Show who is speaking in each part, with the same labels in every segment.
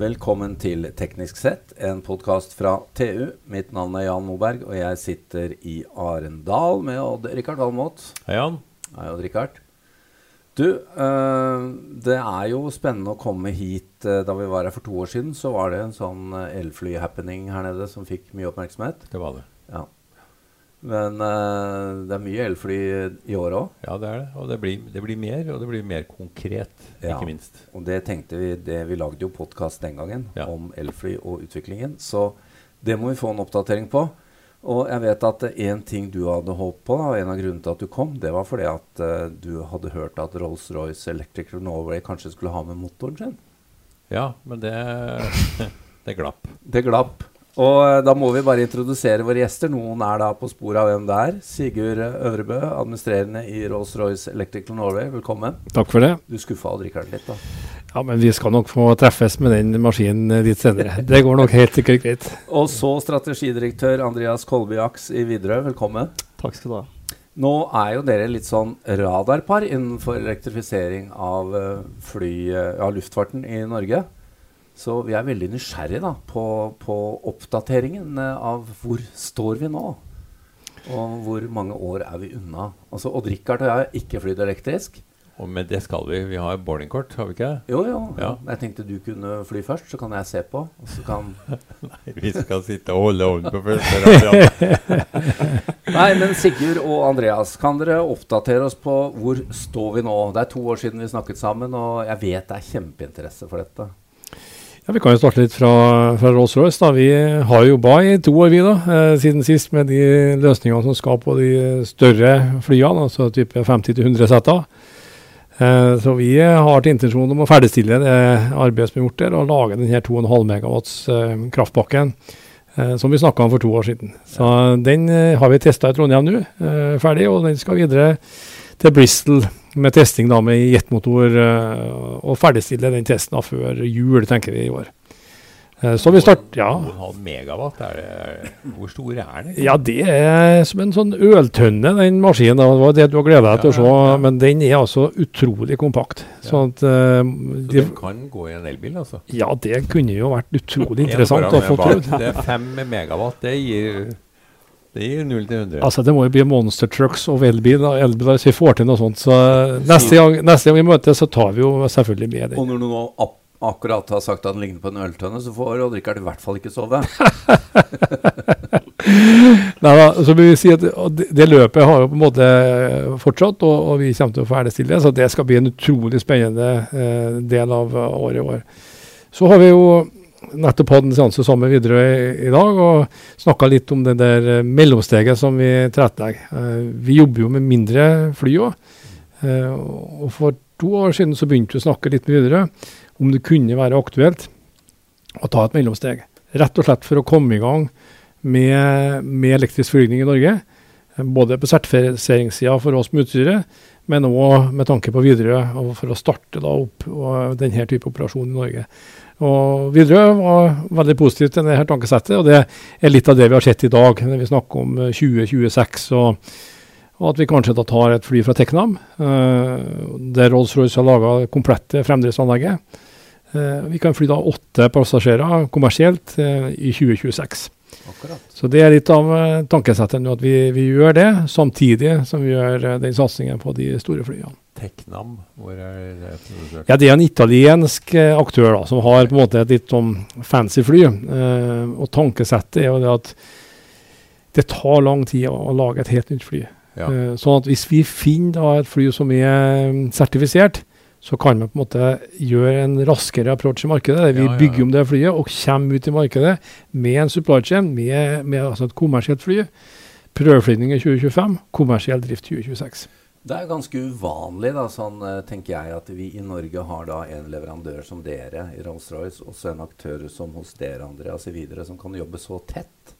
Speaker 1: Velkommen til Teknisk sett, en podkast fra TU. Mitt navn er Jan Moberg, og jeg sitter i Arendal med Odd-Rikard Valmot.
Speaker 2: Hei, Jan.
Speaker 1: Hei, Odd-Rikard. Du, øh, det er jo spennende å komme hit. Eh, da vi var her for to år siden, så var det en sånn eh, elfly-happening her nede som fikk mye oppmerksomhet.
Speaker 2: Det var det.
Speaker 1: Ja. Men uh, det er mye elfly i år òg.
Speaker 2: Ja, det er det. Og det blir, det blir mer, og det blir mer konkret,
Speaker 1: Ja.
Speaker 2: ikke minst.
Speaker 1: Og det tenkte vi det, Vi lagde jo podkast den gangen
Speaker 2: Ja.
Speaker 1: om elfly og utviklingen. Så det må vi få en oppdatering på. Og jeg vet at én ting du hadde håpet på, og en av grunnene til at du kom, det var fordi at uh, du hadde hørt at Rolls-Royce Electric Norway kanskje skulle ha med motoren sin.
Speaker 2: Ja, men det, det glapp.
Speaker 1: Det glapp. Og eh, da må vi bare introdusere våre gjester. Noen er da på sporet av hvem det er. Sigurd Øvrebø, administrerende i Rolls-Royce Electrical Norway. Velkommen.
Speaker 3: Takk for det.
Speaker 1: Du skuffa Odd-Rikard litt, da.
Speaker 3: Ja, men vi skal nok få treffes med den maskinen eh, litt senere. Det går nok helt sikkert greit.
Speaker 1: Og så strategidirektør Andreas Kolby Aks i Widerøe. Velkommen.
Speaker 4: Takk skal du ha.
Speaker 1: Nå er jo dere litt sånn radarpar innenfor elektrifisering av, eh, fly, eh, av luftfarten i Norge. Så vi er veldig nysgjerrige da, på, på oppdateringen eh, av hvor står vi nå? Og hvor mange år er vi unna? Altså Odd-Rikard og jeg har ikke flydd elektrisk.
Speaker 2: Og med det skal vi. Vi har boardingkort, har vi ikke?
Speaker 1: Jo, jo.
Speaker 2: Ja.
Speaker 1: Jeg tenkte du kunne fly først, så kan jeg se på. Og så kan Nei,
Speaker 2: Vi skal sitte og holde hånden på første rad.
Speaker 1: Nei, men Sigurd og Andreas, kan dere oppdatere oss på hvor står vi nå? Det er to år siden vi snakket sammen, og jeg vet det er kjempeinteresse for dette.
Speaker 3: Ja, Vi kan jo starte litt fra, fra Rolls-Royce. Vi har jobba i to år vi da, eh, siden sist med de løsningene som skal på de større flyene, altså type 50-100 seter. Eh, så vi har til intensjon om å ferdigstille det arbeidet som er gjort der, og lage denne 2,5 megawatts eh, kraftpakken eh, som vi snakka om for to år siden. Så den har vi testa i Trondheim nå, ferdig, og den skal videre til Bristol med testing da med jetmotor, eh, og ferdigstille den testen da før jul, tenker vi i år. Eh, så vi starter, ja.
Speaker 2: 2,5 megawatt, er det, hvor stor er det?
Speaker 3: Ja, det er som en sånn øltønne, den maskinen. Det var det du har gleda deg til å se. Men den er altså utrolig kompakt. Sånn at uh,
Speaker 2: Så
Speaker 3: de,
Speaker 2: den kan gå i en elbil, altså?
Speaker 3: Ja, det kunne jo vært utrolig interessant å få prøvd.
Speaker 2: Det er 5 megawatt. Det gir, det gir 0 til 100.
Speaker 3: Altså, det må jo bli monster trucks og elbil, elbil hvis vi får til noe sånt. Så neste gang, neste gang vi møtes, så tar vi jo selvfølgelig med det.
Speaker 1: Og når du nå akkurat har sagt at den ligner på en øltønne, så får Odd-Rikard i hvert fall ikke sove.
Speaker 3: Nei, da, så vil vi si at det, det løpet har jo på en måte fortsatt, og, og vi kommer til å ferdigstille det. Så det skal bli en utrolig spennende eh, del av eh, året i år. Så har vi jo nettopp hatt en seanse sammen videre i, i dag og snakka litt om det der eh, mellomsteget som vi tilrettelegger. Eh, vi jobber jo med mindre fly òg. Eh, og for to år siden så begynte vi å snakke litt med videre om det kunne være aktuelt å ta et mellomsteg. Rett og slett for å komme i gang med, med elektrisk flygning i Norge. Både på sertifiseringssida for oss med utstyret, men òg med tanke på Widerøe, for å starte opp denne type operasjon i Norge. Og Widerøe var veldig positivt til dette tankesettet, og det er litt av det vi har sett i dag, når vi snakker om eh, 2026. og og at vi kanskje da tar et fly fra Teknam, uh, der Rolls-Royce har laga komplette fremdriftsanlegget. Uh, vi kan fly da åtte passasjerer kommersielt uh, i 2026.
Speaker 1: Akkurat.
Speaker 3: Så det er litt av eh, tankesettet nå, at vi, vi gjør det, samtidig som vi gjør eh, den satsingen på de store flyene.
Speaker 2: Teknam, hvor er det produsert?
Speaker 3: Ja, Det er en italiensk eh, aktør da, som har på en måte et litt sånn fancy fly. Eh, og tankesettet er jo det at det tar lang tid å, å lage et helt nytt fly.
Speaker 2: Ja.
Speaker 3: Eh, sånn at hvis vi finner da et fly som er mm, sertifisert, så kan vi på en måte gjøre en raskere approach i markedet. Vi
Speaker 2: Ja, ja,
Speaker 3: bygger om det flyet og kommer ut i markedet med en supply chain, med, med altså et kommersielt fly. Prøveflygning i 2025, kommersiell drift 2026.
Speaker 1: Det er ganske uvanlig, da, sånn eh, tenker jeg, at vi i Norge har da en leverandør som dere i Rolls-Royce, og så en aktør som hos dere, Andreas, i videre, som kan jobbe så tett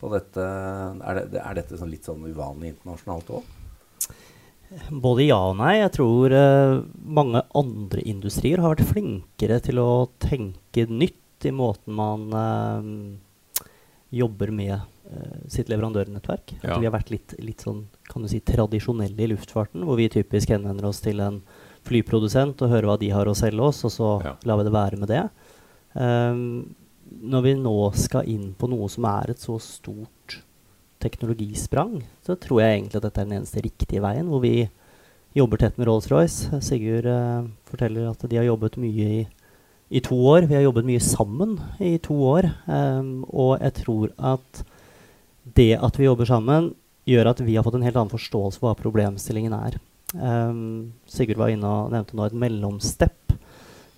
Speaker 1: på dette. Er, det, er dette sånn litt sånn uvanlig internasjonalt òg?
Speaker 4: Både ja og nei. Jeg tror uh, mange andre industrier har vært flinkere til å tenke nytt i måten man uh, jobber med sitt leverandørnettverk. At vi har vært litt, litt sånn kan du si, tradisjonelle i luftfarten, hvor vi typisk henvender oss til en flyprodusent og hører hva de har å selge oss, og så
Speaker 2: Ja.
Speaker 4: lar vi det være med det. Um, når vi nå skal inn på noe som er et så stort teknologisprang, så tror jeg egentlig at dette er den eneste riktige veien, hvor vi jobber tett med Rolls-Royce. Sigurd uh, forteller at de har jobbet mye i, i to år. Vi har jobbet mye sammen i to år. Um, og jeg tror at det at vi jobber sammen, gjør at vi har fått en helt annen forståelse for hva problemstillingen er. Um, Sigurd var inne og nevnte nå et mellomstepp.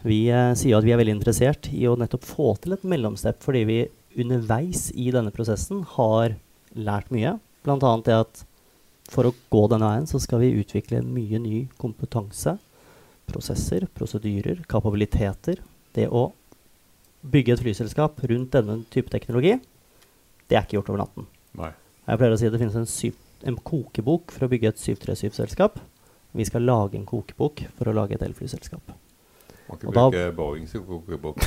Speaker 4: Vi uh, sier at vi er veldig interessert i å nettopp få til et mellomstepp fordi vi underveis i denne prosessen har lært mye. Bl.a. det at for å gå denne veien så skal vi utvikle mye ny kompetanse. Prosesser, prosedyrer, kapabiliteter. Det å bygge et flyselskap rundt denne type teknologi, det er ikke gjort over natten.
Speaker 2: Nei.
Speaker 4: Jeg pleier å si at det finnes en, syv, en kokebok for å bygge et 737-selskap. Vi skal lage en kokebok for å lage et elflyselskap.
Speaker 2: Må ikke
Speaker 4: Og da-
Speaker 2: bruke Boeing sin kokebok.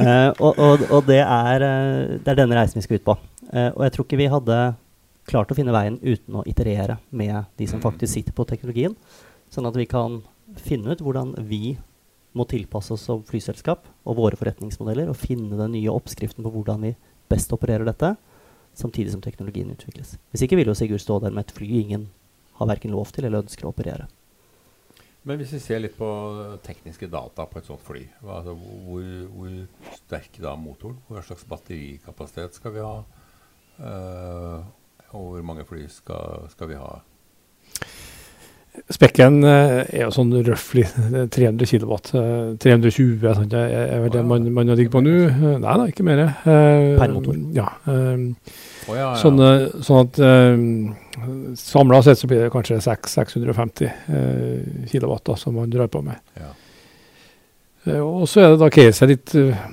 Speaker 4: uh, og og, og det, er, eh, det er denne reisen vi skal ut på. Uh, og jeg tror ikke vi hadde klart å finne veien uten å iterere med de som
Speaker 2: Mm.
Speaker 4: faktisk sitter på teknologien. Sånn at vi kan finne ut hvordan vi må tilpasse oss som flyselskap og våre forretningsmodeller, og finne den nye oppskriften på hvordan vi best opererer dette, samtidig som teknologien utvikles. Hvis ikke vil jo Sigurd stå der med et fly ingen har verken lov til eller ønsker å operere.
Speaker 2: Men hvis vi ser litt på tekniske data på et sånt fly, altså, hvor, hvor sterk da motoren? Hva slags batterikapasitet skal vi ha? Uh, og hvor mange fly skal, skal vi ha?
Speaker 3: Spekken eh, er jo sånn røftlig 300 kW. 320 sånn, er vel det man, man ligger på nå. Eh, Nei da, ikke mer. Eh,
Speaker 4: Per motor.
Speaker 3: Ja. eh,
Speaker 2: Å ja, ja.
Speaker 3: Sånn, sånn at uh, samla sett så blir det kanskje 6, 650 uh, kW som man drar på med.
Speaker 2: ja.
Speaker 3: Eh, og så er det da caset litt eh,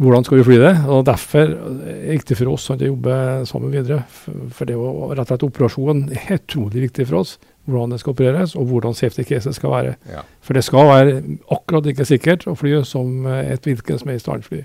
Speaker 3: hvordan skal vi fly det? og Derfor er det viktig for oss å jobbe sammen videre. For, for det å rett og slett operasjonen er utrolig viktig for oss. Hvordan det skal opereres, og hvordan safety caset skal være.
Speaker 2: ja.
Speaker 3: For det skal være akkurat like sikkert å fly som eh, et hvilket som helst annet fly.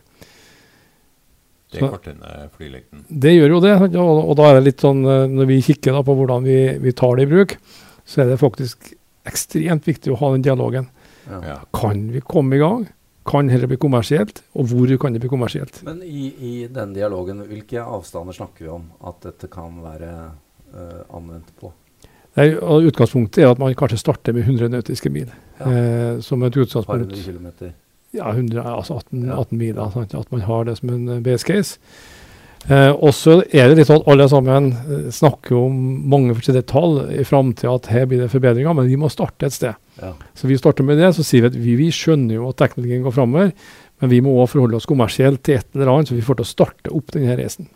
Speaker 2: Det
Speaker 3: Så-
Speaker 2: flylengden.
Speaker 3: Det gjør jo det, og, og da er det litt sånn eh, når vi kikker da på hvordan vi, vi tar det i bruk, så er det faktisk ekstremt viktig å ha den dialogen.
Speaker 1: Ja.
Speaker 2: Ja.
Speaker 3: Kan vi komme i gang? Kan dette bli kommersielt? Og hvor kan det bli kommersielt?
Speaker 1: Men i, i den dialogen, hvilke avstander snakker vi om at dette kan være uh, anvendt på?
Speaker 3: Nei, og utgangspunktet er at man kanskje starter med 100 nautiske mil.
Speaker 1: Ja.
Speaker 3: Eh, som et utgangspunkt.
Speaker 1: hundre kilometer.
Speaker 3: Ja, 100, altså 18,
Speaker 1: Ja.
Speaker 3: 18 mil. Altså. At man har det som en eh, base case. Eh, og så er det litt sånn at alle sammen eh, snakker om mange forskjellige tall i framtida, at her blir det forbedringer, men vi må starte et sted.
Speaker 1: Ja.
Speaker 3: Så vi starter med det, så sier vi at vi, vi skjønner jo at teknologien går framover, men vi må òg forholde oss kommersielt til et eller annet, så vi får til å starte opp denne reisen.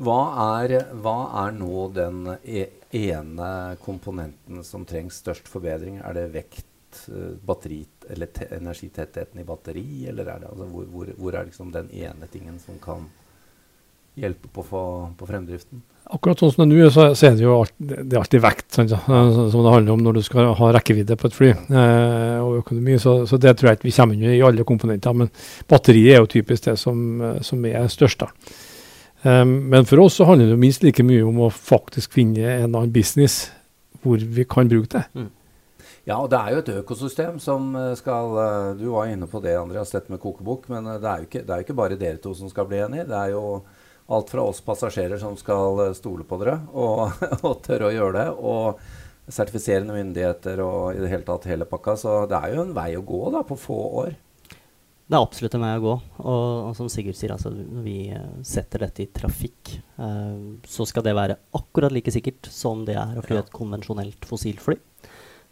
Speaker 1: Hva er, hva er nå den e ene komponenten som trengs størst forbedring? Er det vekt, eh, batteri eller te energitettheten i batteri, eller er det altså hvor, hvor, hvor er liksom den ene tingen som kan hjelpe på, på fremdriften?
Speaker 3: Akkurat sånn som det er nå, så, så er det jo alt, det er alltid vekt eh, som det handler om når du skal ha rekkevidde på et fly eh, og økonomi. Så, så det tror jeg ikke vi kommer i i alle komponenter. Men batteriet er jo typisk det som, eh, som er størst. da. Eh, men for oss så handler det minst like mye om å faktisk finne en annen business hvor vi kan bruke det.
Speaker 1: Ja, og det er jo et økosystem som eh, skal eh, Du var inne på det, Andreas, dette med kokebok. Men eh, det er jo ikke, det er ikke bare dere to som skal bli enige. Det er jo alt fra oss passasjerer som skal stole på dere og, og tørre å gjøre det. Og sertifiserende myndigheter og i det hele tatt hele pakka. Så det er jo en vei å gå da, på få år.
Speaker 4: Det er absolutt en vei å gå. Og, og som Sigurd sier, altså, når vi eh, setter dette i trafikk, eh, så skal det være akkurat like sikkert som det er å fly et konvensjonelt fossilfly.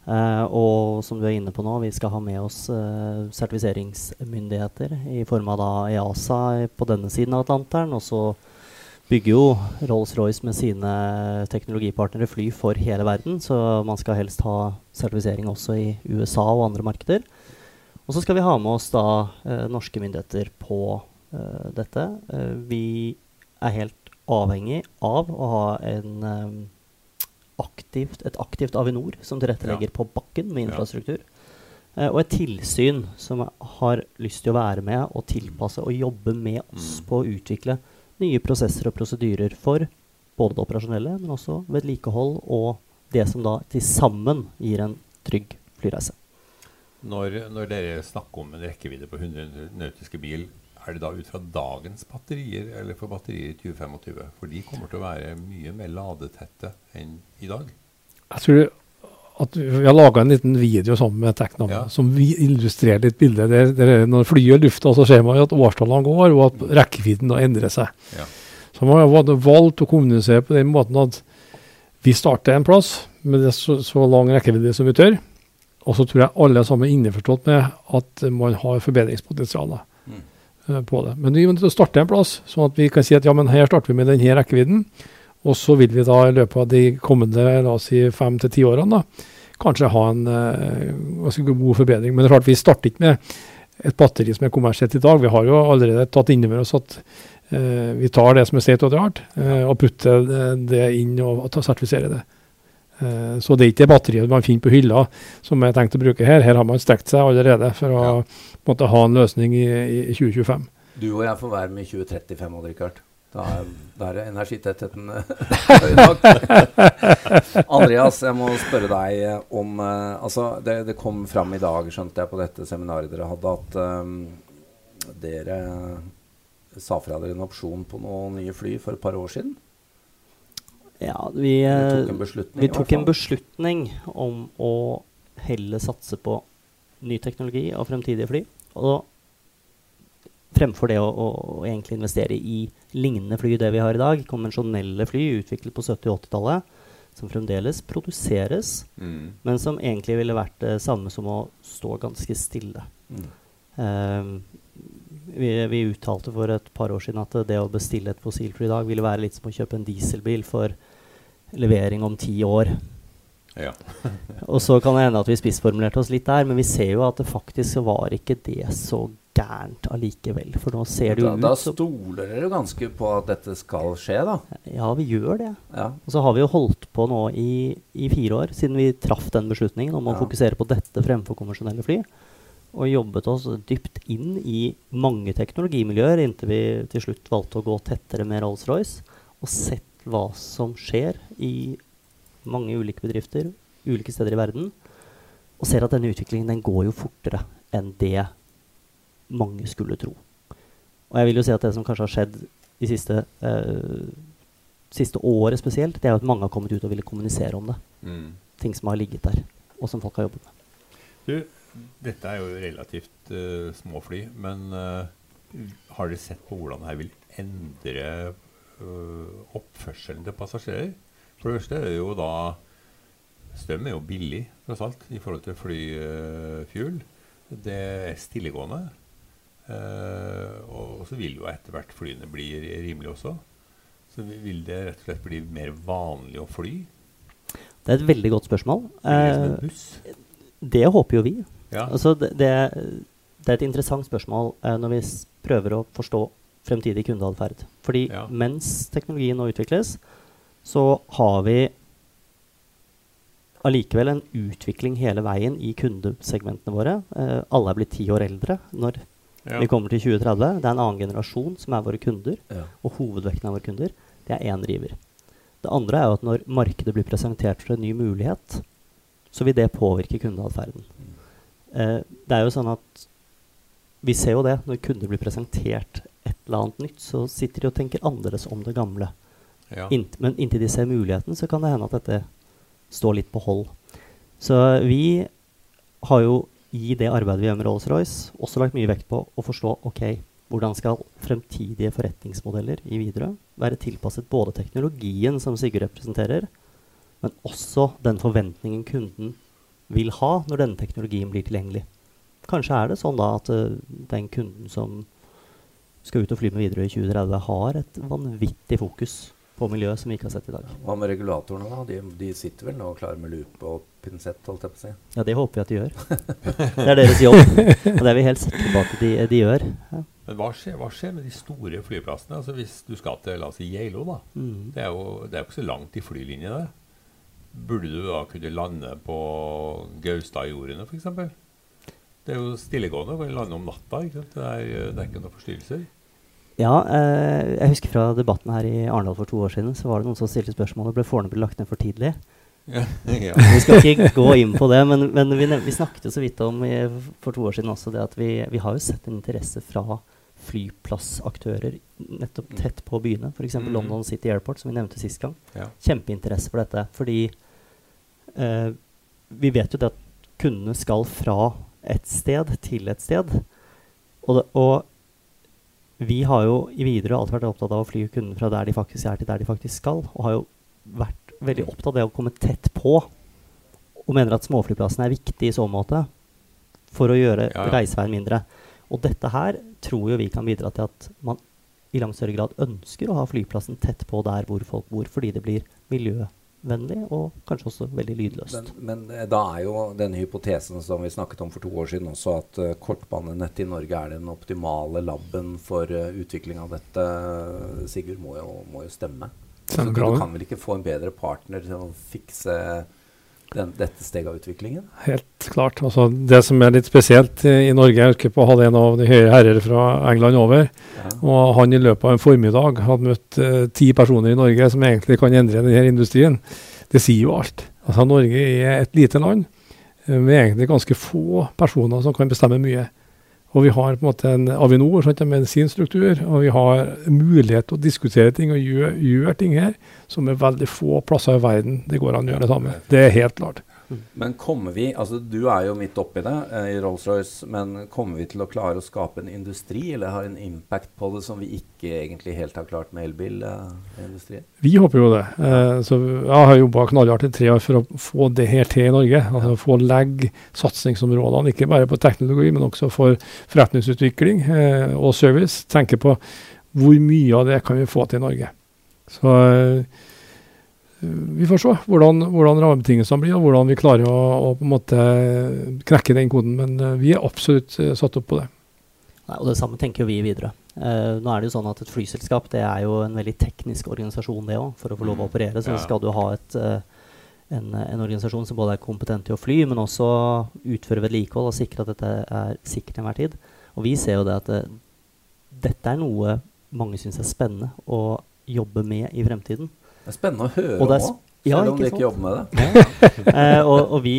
Speaker 4: Eh, og som du er inne på nå, vi skal ha med oss eh, sertifiseringsmyndigheter i form av da EASA på denne siden av Atlanteren. Og så bygger jo Rolls-Royce med sine teknologipartnere fly for hele verden, så man skal helst ha sertifisering også i USA og andre markeder. Og så skal vi ha med oss da eh, norske myndigheter på eh, dette. Eh, vi er helt avhengig av å ha en, eh, aktivt, et aktivt Avinor som tilrettelegger på bakken med
Speaker 2: Ja.
Speaker 4: infrastruktur. Eh, og et tilsyn som har lyst til å være med og tilpasse og jobbe med oss
Speaker 2: Mm.
Speaker 4: på å utvikle nye prosesser og prosedyrer for både det operasjonelle, men også vedlikehold og det som da til sammen gir en trygg flyreise.
Speaker 2: Når, når dere snakker om en rekkevidde på 100 nautiske mil, er det da ut fra dagens batterier eller for batterier i 2025? For de kommer til å være mye mer ladetette enn i dag.
Speaker 3: Jeg tror at Vi har laga en liten video sammen med Teknam
Speaker 2: Ja.
Speaker 3: som vi illustrerer litt bildet. Der, der når flyet er i lufta, så ser man at årstallene går, og at rekkevidden da endrer seg.
Speaker 2: Ja.
Speaker 3: Så man har valgt- å kommunisere på den måten at vi starter en plass med det så, så lang rekkevidde som vi tør. Og så tror jeg alle sammen er innforstått med at man har forbedringspotensialer
Speaker 1: Mm.
Speaker 3: eh, på det. Men vi må til å starte en plass, sånn at vi kan si at ja, men her starter vi med denne rekkevidden. Og så vil vi da i løpet av de kommende la oss si fem til ti årene da, kanskje ha en eh, ganske god forbedring. Men det er klart vi starter ikke med et batteri som er kommersielt i dag. Vi har jo allerede tatt inn over oss at eh, vi tar det som er state of the art, eh, og putter det, det inn og, og sertifiserer det. Eh, så det er ikke det batteriet man finner på hylla som jeg tenkt å bruke her. Her har man stekt seg allerede for å på ha en løsning i, i, i 2025.
Speaker 1: Du og jeg får være med i 2035, òg, Rikard. Da er, da er energitettheten eh, høy nok. Andreas, jeg må spørre deg eh, om Altså, det, det kom fram i dag, skjønte jeg, på dette seminaret dere hadde, at um, dere sa fra dere en opsjon på noen nye fly for et par år siden.
Speaker 4: Ja, vi,
Speaker 1: Dere
Speaker 4: eh,
Speaker 1: tok en beslutning.
Speaker 4: vi tok en beslutning om å heller satse på ny teknologi og fremtidige fly. Og fremfor det å, å, å egentlig investere i lignende fly det vi har i dag, konvensjonelle fly utviklet på 70- og 80-tallet, som fremdeles produseres,
Speaker 2: Mm.
Speaker 4: men som egentlig ville vært det samme som å stå ganske stille.
Speaker 1: Mm.
Speaker 4: Um, vi, vi uttalte for et par år siden at det å bestille et fossilfly i dag ville være litt som å kjøpe en dieselbil for levering om ti år.
Speaker 2: Ja.
Speaker 4: Og så kan det hende at vi spissformulerte oss litt der, men vi ser jo at det faktisk var ikke det så gærent allikevel. For nå ser det jo
Speaker 1: Da, da
Speaker 4: ut som
Speaker 1: stoler dere ganske på at dette skal skje, da.
Speaker 4: Ja, vi gjør det.
Speaker 1: Ja.
Speaker 4: Og så har vi jo holdt på nå i, i fire år, siden vi traff den beslutningen om å
Speaker 1: Ja.
Speaker 4: fokusere på dette fremfor konvensjonelle fly. Og jobbet oss dypt inn i mange teknologimiljøer inntil vi til slutt valgte å gå tettere med Rolls-Royce. Og sett hva som skjer i mange ulike bedrifter, ulike steder i verden. Og ser at denne utviklingen den går jo fortere enn det mange skulle tro. Og jeg vil jo si at det som kanskje har skjedd de siste eh, siste året spesielt, det er jo at mange har kommet ut og ville kommunisere om det.
Speaker 2: Mm.
Speaker 4: Ting som har ligget der, og som folk har jobbet med.
Speaker 2: Du, dette er jo relativt uh, små fly, men uh, har dere sett på hvordan dette vil endre eh, oppførselen til passasjerer? For det første er jo da Strøm er jo billig, tross alt, i forhold til flyfuel. det er stillegående. eh, og, så vil jo etter hvert flyene bli rimelig også. Så vil det rett og slett bli mer vanlig å fly?
Speaker 4: Det er et veldig godt spørsmål.
Speaker 2: Det
Speaker 4: Eh, det håper jo vi.
Speaker 2: Ja.
Speaker 4: Altså, det, det, er et interessant spørsmål eh, når vi prøver å forstå fremtidig kundeatferd. Fordi
Speaker 2: Ja.
Speaker 4: mens teknologien nå utvikles, så har vi allikevel en utvikling hele veien i kundesegmentene våre. Eh, alle er blitt ti år eldre når
Speaker 2: Ja.
Speaker 4: vi kommer til 2030. Det er en annen generasjon som er våre kunder.
Speaker 1: Ja.
Speaker 4: og hovedvekten av våre kunder, det er én driver. Det andre er jo at når markedet blir presentert for en ny mulighet, så vil det påvirke kundeatferden. Eh, det er jo sånn at vi ser jo det, når kunder blir presentert eller annet nytt, så sitter de og tenker annerledes om det gamle.
Speaker 2: Ja.
Speaker 4: Innt, men inntil de ser muligheten, så kan det hende at dette står litt på hold. Så vi har jo i det arbeidet vi gjør med Rolls-Royce, også lagt mye vekt på å forstå ok, hvordan skal fremtidige forretningsmodeller i Widerøe være tilpasset både teknologien som Sigurd representerer, men også den forventningen kunden vil ha når denne teknologien blir tilgjengelig. Kanskje er det sånn da at uh, den kunden som skal ut og fly med Widerøe i 2030, har et vanvittig fokus på miljøet som vi ikke har sett i dag.
Speaker 1: Hva med regulatorene, da? De, de sitter vel nå klare med lupe og pinsett, holdt jeg på å si.
Speaker 4: Ja, det håper vi at de gjør. Det er deres jobb, og det er vi helt sikre på at de, de gjør. Ja.
Speaker 2: Men hva skjer, hva skjer med de store flyplassene? Altså Hvis du skal til la oss si Geilo, da.
Speaker 4: Mm.
Speaker 2: Det er jo det er jo ikke så langt i flylinje der. Burde du da kunne lande på Gaustad-jordene f.eks.? Det er jo stillegående. Kan lande om natta. Det er, det er ikke noen forstyrrelser.
Speaker 4: Ja, eh, jeg husker fra debatten her i Arendal for to år siden, så var det noen som stilte spørsmålet ble Fornebu lagt ned for tidlig.
Speaker 2: Ja. ja.
Speaker 4: Vi skal ikke gå inn på det, men, men vi, vi snakket jo så vidt om i, for to år siden også det at vi, vi har jo sett en interesse fra flyplassaktører nettopp tett på byene. F.eks.
Speaker 2: Mm.
Speaker 4: London City Airport, som vi nevnte sist gang.
Speaker 2: Ja.
Speaker 4: Kjempeinteresse for dette. Fordi eh, vi vet jo det at kundene skal fra et sted til et sted. Og, det, og vi har jo i Widerøe alltid vært opptatt av å fly kundene fra der de faktisk er, til der de faktisk skal. Og har jo vært veldig opptatt av det å komme tett på. Og mener at småflyplassene er viktig i så måte for å gjøre
Speaker 2: Ja, ja.
Speaker 4: reiseveien mindre. Og dette her tror jo vi kan bidra til at man i langt større grad ønsker å ha flyplassen tett på der hvor folk bor, fordi det blir miljøvennlig og kanskje også veldig lydløst.
Speaker 1: Men, men eh, da er jo denne hypotesen som vi snakket om for to år siden også, at uh, kortbanenettet i Norge er den optimale laben for uh, utvikling av dette. Sigurd må jo, må jo stemme. Så du kan vel ikke få en bedre partner til å fikse den, dette steget av utviklingen?
Speaker 3: Helt klart. Altså, det som er litt spesielt i, i Norge Jeg husker på å ha en av de høye herrer fra England over.
Speaker 1: Ja.
Speaker 3: Og han i løpet av en formiddag hadde møtt uh, ti personer i Norge som egentlig kan endre denne industrien. Det sier jo alt. Altså, Norge er et lite land eh, med egentlig ganske få personer som kan bestemme mye. Og vi har på en måte en Avinor sant, med sin struktur, og vi har mulighet til å diskutere ting og gjøre, gjøre ting her som er veldig få plasser i verden det går an å gjøre det samme. Det er helt klart.
Speaker 1: Men kommer vi altså Du er jo midt oppi det eh, i Rolls-Royce, men kommer vi til å klare å skape en industri, eller ha en impact på det som vi ikke egentlig helt har klart med elbilindustrien?
Speaker 3: Vi håper jo det. Eh, så jeg har jobba knallhardt i tre år for å få det her til i Norge. Altså Få legge satsingsområdene, ikke bare på teknologi, men også for forretningsutvikling eh, og service. Tenke på hvor mye av det kan vi få til i Norge. Så eh, vi får se hvordan, hvordan rammebetingelsene blir, og hvordan vi klarer å, å på en måte knekke den koden. Men eh, vi er absolutt eh, satt opp på det.
Speaker 4: Nei, og det samme tenker vi videre. Eh, nå er det jo sånn at Et flyselskap det er jo en veldig teknisk organisasjon, det også, For å få lov å operere så
Speaker 2: Ja.
Speaker 4: skal du ha et, eh, en, en organisasjon som både er kompetent til å fly, men også utføre vedlikehold og sikre at dette er sikkert til enhver tid. Og vi ser jo det at det, dette er noe mange syns er spennende å jobbe med i fremtiden.
Speaker 1: Det er spennende å høre
Speaker 4: Og
Speaker 1: om
Speaker 4: er
Speaker 1: òg,
Speaker 4: ja,
Speaker 1: selv om de ikke
Speaker 4: sant?
Speaker 1: jobber med det.
Speaker 4: eh, og, og vi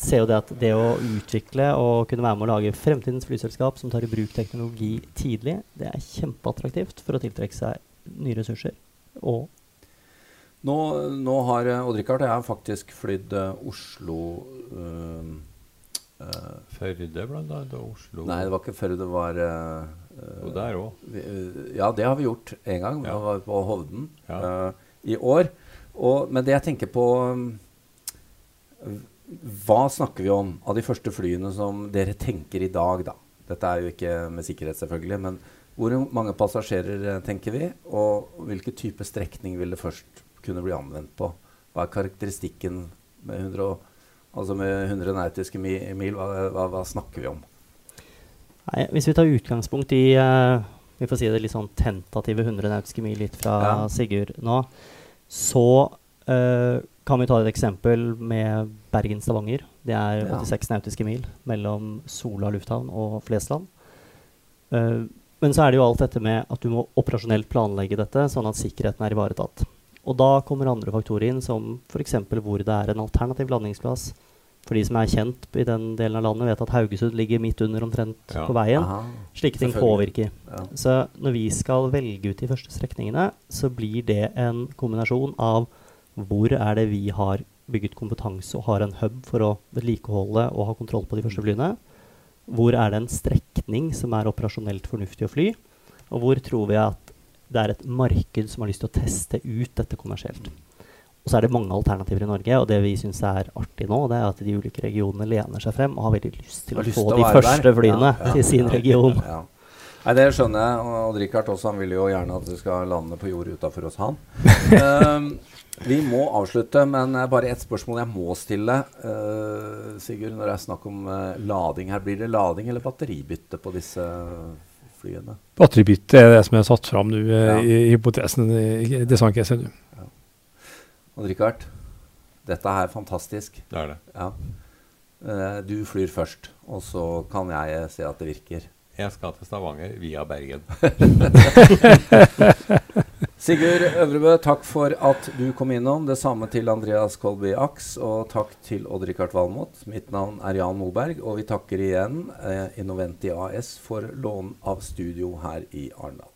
Speaker 4: ser jo det at det å utvikle og kunne være med å lage fremtidens flyselskap som tar i bruk teknologi tidlig, det er kjempeattraktivt for å tiltrekke seg nye ressurser. Og
Speaker 1: Nå, nå har eh, Odd-Rikard og jeg faktisk flydd eh, Oslo øh, øh,
Speaker 2: Førde, blant annet, og Oslo.
Speaker 1: Nei, det var ikke før det var eh, eh,
Speaker 2: Og der òg.
Speaker 1: Ja, det har vi gjort en gang. Da
Speaker 2: Ja.
Speaker 1: var vi på Hovden
Speaker 2: Ja.
Speaker 1: eh, i år. Og, men det jeg tenker på Hva snakker vi om av de første flyene som dere tenker i dag, da? Dette er jo ikke med sikkerhet, selvfølgelig, men hvor mange passasjerer eh, tenker vi? Og hvilken type strekning vil det først kunne bli anvendt på? Hva er karakteristikken med 100, og- altså med 100 nautiske mil? Hva, hva, hva snakker vi om?
Speaker 4: nei, hvis vi tar utgangspunkt i eh, vi får si det litt sånn tentative 100 nautiske mil litt fra
Speaker 1: Ja.
Speaker 4: Sigurd nå, så uh, kan vi ta et eksempel med Bergen-Stavanger. Det er
Speaker 1: Ja.
Speaker 4: 86 nautiske mil mellom Sola lufthavn og Flesland. Uh, men så er det jo alt dette med at du må operasjonelt planlegge dette, sånn at sikkerheten er ivaretatt. Og da kommer andre faktorer inn, som f.eks. hvor det er en alternativ landingsplass. For de som er kjent i den delen av landet, vet at Haugesund ligger midt under omtrent
Speaker 2: Ja.
Speaker 4: på veien.
Speaker 1: Aha,
Speaker 4: Slike ting påvirker.
Speaker 1: ja.
Speaker 4: Så når vi skal velge ut de første strekningene, så blir det en kombinasjon av hvor er det vi har bygget kompetanse og har en hub for å vedlikeholde og ha kontroll på de første flyene. Hvor er det en strekning som er operasjonelt fornuftig å fly? Og hvor tror vi at det er et marked som har lyst til å teste ut dette kommersielt? Og så er det mange alternativer i Norge, og det vi syns er artig nå, det er at de ulike regionene lener seg frem og har veldig lyst til å
Speaker 1: lyst
Speaker 4: få
Speaker 1: til å
Speaker 4: de første
Speaker 1: der.
Speaker 4: flyene
Speaker 1: Ja, ja,
Speaker 4: til sin
Speaker 1: ja.
Speaker 4: region.
Speaker 1: Ja. Nei, Det skjønner jeg. Og Odd-Rikard også, han vil jo gjerne at vi skal lande på jord utafor oss, han. Ehm, vi må avslutte, men bare ett spørsmål jeg må stille. Uh, Sigurd, når det er snakk om uh, lading her, blir det lading eller batteribytte på disse flyene?
Speaker 3: Batteribytte er det som er satt fram nå eh,
Speaker 1: Ja.
Speaker 3: i hypotesen i designcaset nå.
Speaker 1: Odd-Rikard, dette er fantastisk.
Speaker 2: Det er det.
Speaker 1: Ja. Eh, du flyr først, og så kan jeg se at det virker.
Speaker 2: Jeg skal til Stavanger via Bergen.
Speaker 1: Sigurd Øvrebø, takk for at du kom innom. Det samme til Andreas Kolby Aks, og takk til Odd-Rikard Valmot. Mitt navn er Jan Moberg, og vi takker igjen eh, Innoventi AS for lån av studio her i Arendal.